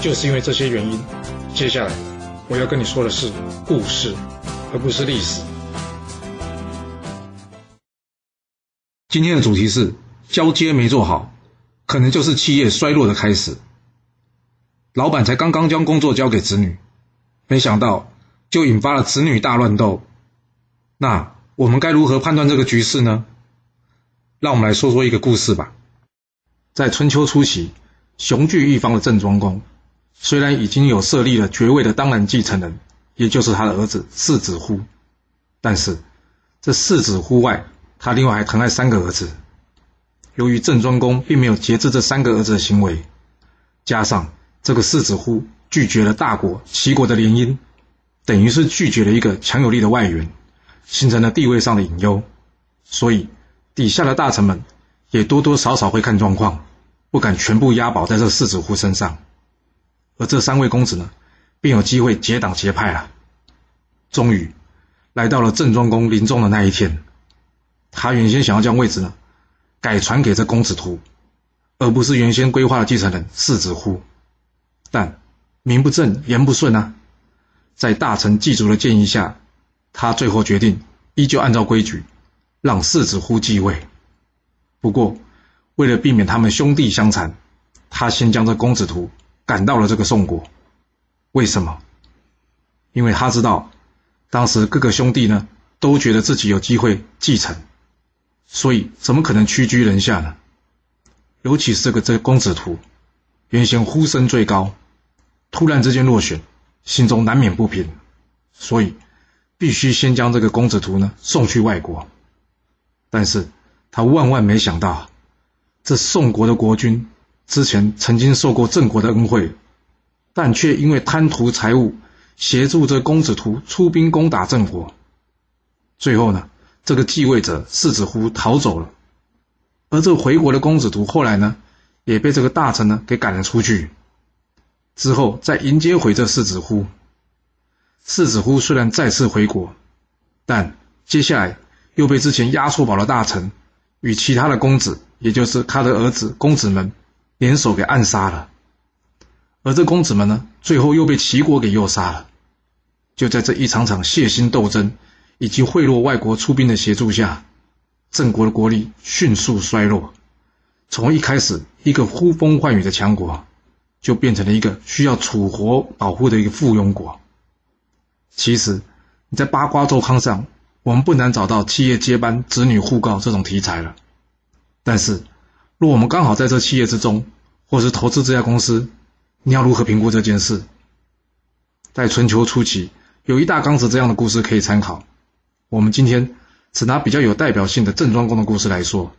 就是因为这些原因，接下来我要跟你说的是故事，而不是历史。今天的主题是交接没做好，可能就是企业衰落的开始。老板才刚刚将工作交给子女，没想到就引发了子女大乱斗。那我们该如何判断这个局势呢？让我们来说说一个故事吧。在春秋初期，雄踞一方的郑庄公。虽然已经有设立了爵位的当然继承人，也就是他的儿子世子乎，但是这世子乎外，他另外还疼爱三个儿子。由于郑庄公并没有节制这三个儿子的行为，加上这个世子乎拒绝了大国齐国的联姻，等于是拒绝了一个强有力的外援，形成了地位上的隐忧。所以底下的大臣们也多多少少会看状况，不敢全部押宝在这世子乎身上。而这三位公子呢，便有机会结党结派了。终于，来到了郑庄公临终的那一天。他原先想要将位置呢，改传给这公子图，而不是原先规划的继承人世子乎。但名不正言不顺啊，在大臣祭祖的建议下，他最后决定依旧按照规矩，让世子乎继位。不过，为了避免他们兄弟相残，他先将这公子图。赶到了这个宋国，为什么？因为他知道，当时各个兄弟呢都觉得自己有机会继承，所以怎么可能屈居人下呢？尤其是这个这个公子图，原先呼声最高，突然之间落选，心中难免不平，所以必须先将这个公子图呢送去外国。但是他万万没想到，这宋国的国君。之前曾经受过郑国的恩惠，但却因为贪图财物，协助这公子图出兵攻打郑国。最后呢，这个继位者世子乎逃走了，而这回国的公子图后来呢，也被这个大臣呢给赶了出去。之后再迎接回这世子乎。世子乎虽然再次回国，但接下来又被之前押错宝的大臣与其他的公子，也就是他的儿子公子们。联手给暗杀了，而这公子们呢，最后又被齐国给诱杀了。就在这一场场血腥斗争以及贿赂外国出兵的协助下，郑国的国力迅速衰落，从一开始一个呼风唤雨的强国，就变成了一个需要楚国保护的一个附庸国。其实你在八卦周刊上，我们不难找到企业接班、子女互告这种题材了，但是。若我们刚好在这企业之中，或是投资这家公司，你要如何评估这件事？在春秋初期，有一大纲子这样的故事可以参考。我们今天只拿比较有代表性的郑庄公的故事来说。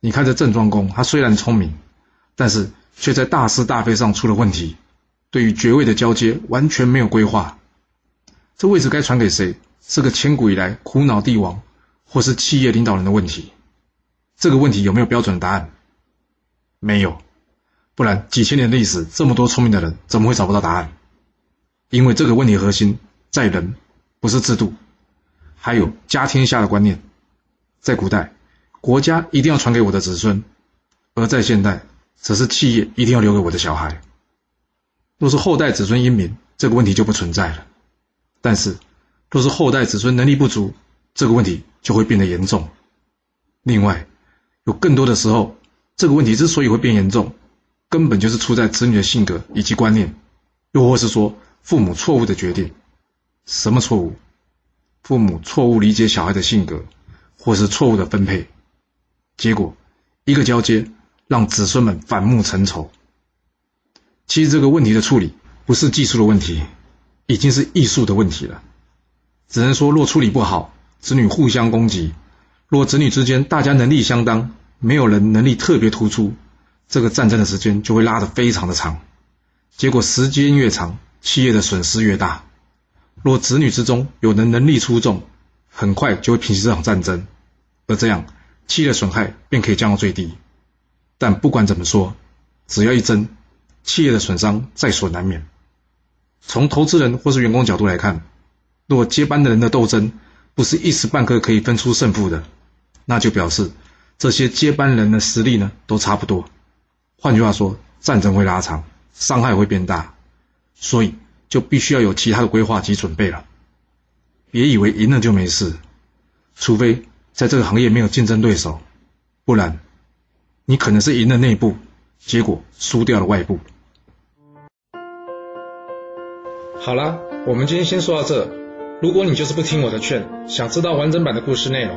你看这郑庄公，他虽然聪明，但是却在大是大非上出了问题。对于爵位的交接完全没有规划，这位置该传给谁，是个千古以来苦恼帝王或是企业领导人的问题。这个问题有没有标准答案？没有，不然几千年历史，这么多聪明的人，怎么会找不到答案？因为这个问题核心在人，不是制度，还有家天下的观念。在古代，国家一定要传给我的子孙；而在现代，则是企业一定要留给我的小孩。若是后代子孙英明，这个问题就不存在了。但是，若是后代子孙能力不足，这个问题就会变得严重。另外，有更多的时候。这个问题之所以会变严重，根本就是出在子女的性格以及观念，又或是说父母错误的决定。什么错误？父母错误理解小孩的性格，或是错误的分配，结果一个交接让子孙们反目成仇。其实这个问题的处理不是技术的问题，已经是艺术的问题了。只能说，若处理不好，子女互相攻击；若子女之间大家能力相当。没有人能力特别突出，这个战争的时间就会拉得非常的长，结果时间越长，企业的损失越大。若子女之中有人能力出众，很快就会平息这场战争，而这样企业的损害便可以降到最低。但不管怎么说，只要一争，企业的损伤在所难免。从投资人或是员工角度来看，若接班的人的斗争不是一时半刻可以分出胜负的，那就表示这些接班人的实力呢都差不多。换句话说，战争会拉长，伤害会变大，所以。就必须要有其他的规划及准备了。别以为赢了就没事，除非在这个行业没有竞争对手，不然你可能是赢了内部，结果输掉了外部。好了，我们今天先说到这。如果你就是不听我的劝，想知道完整版的故事内容，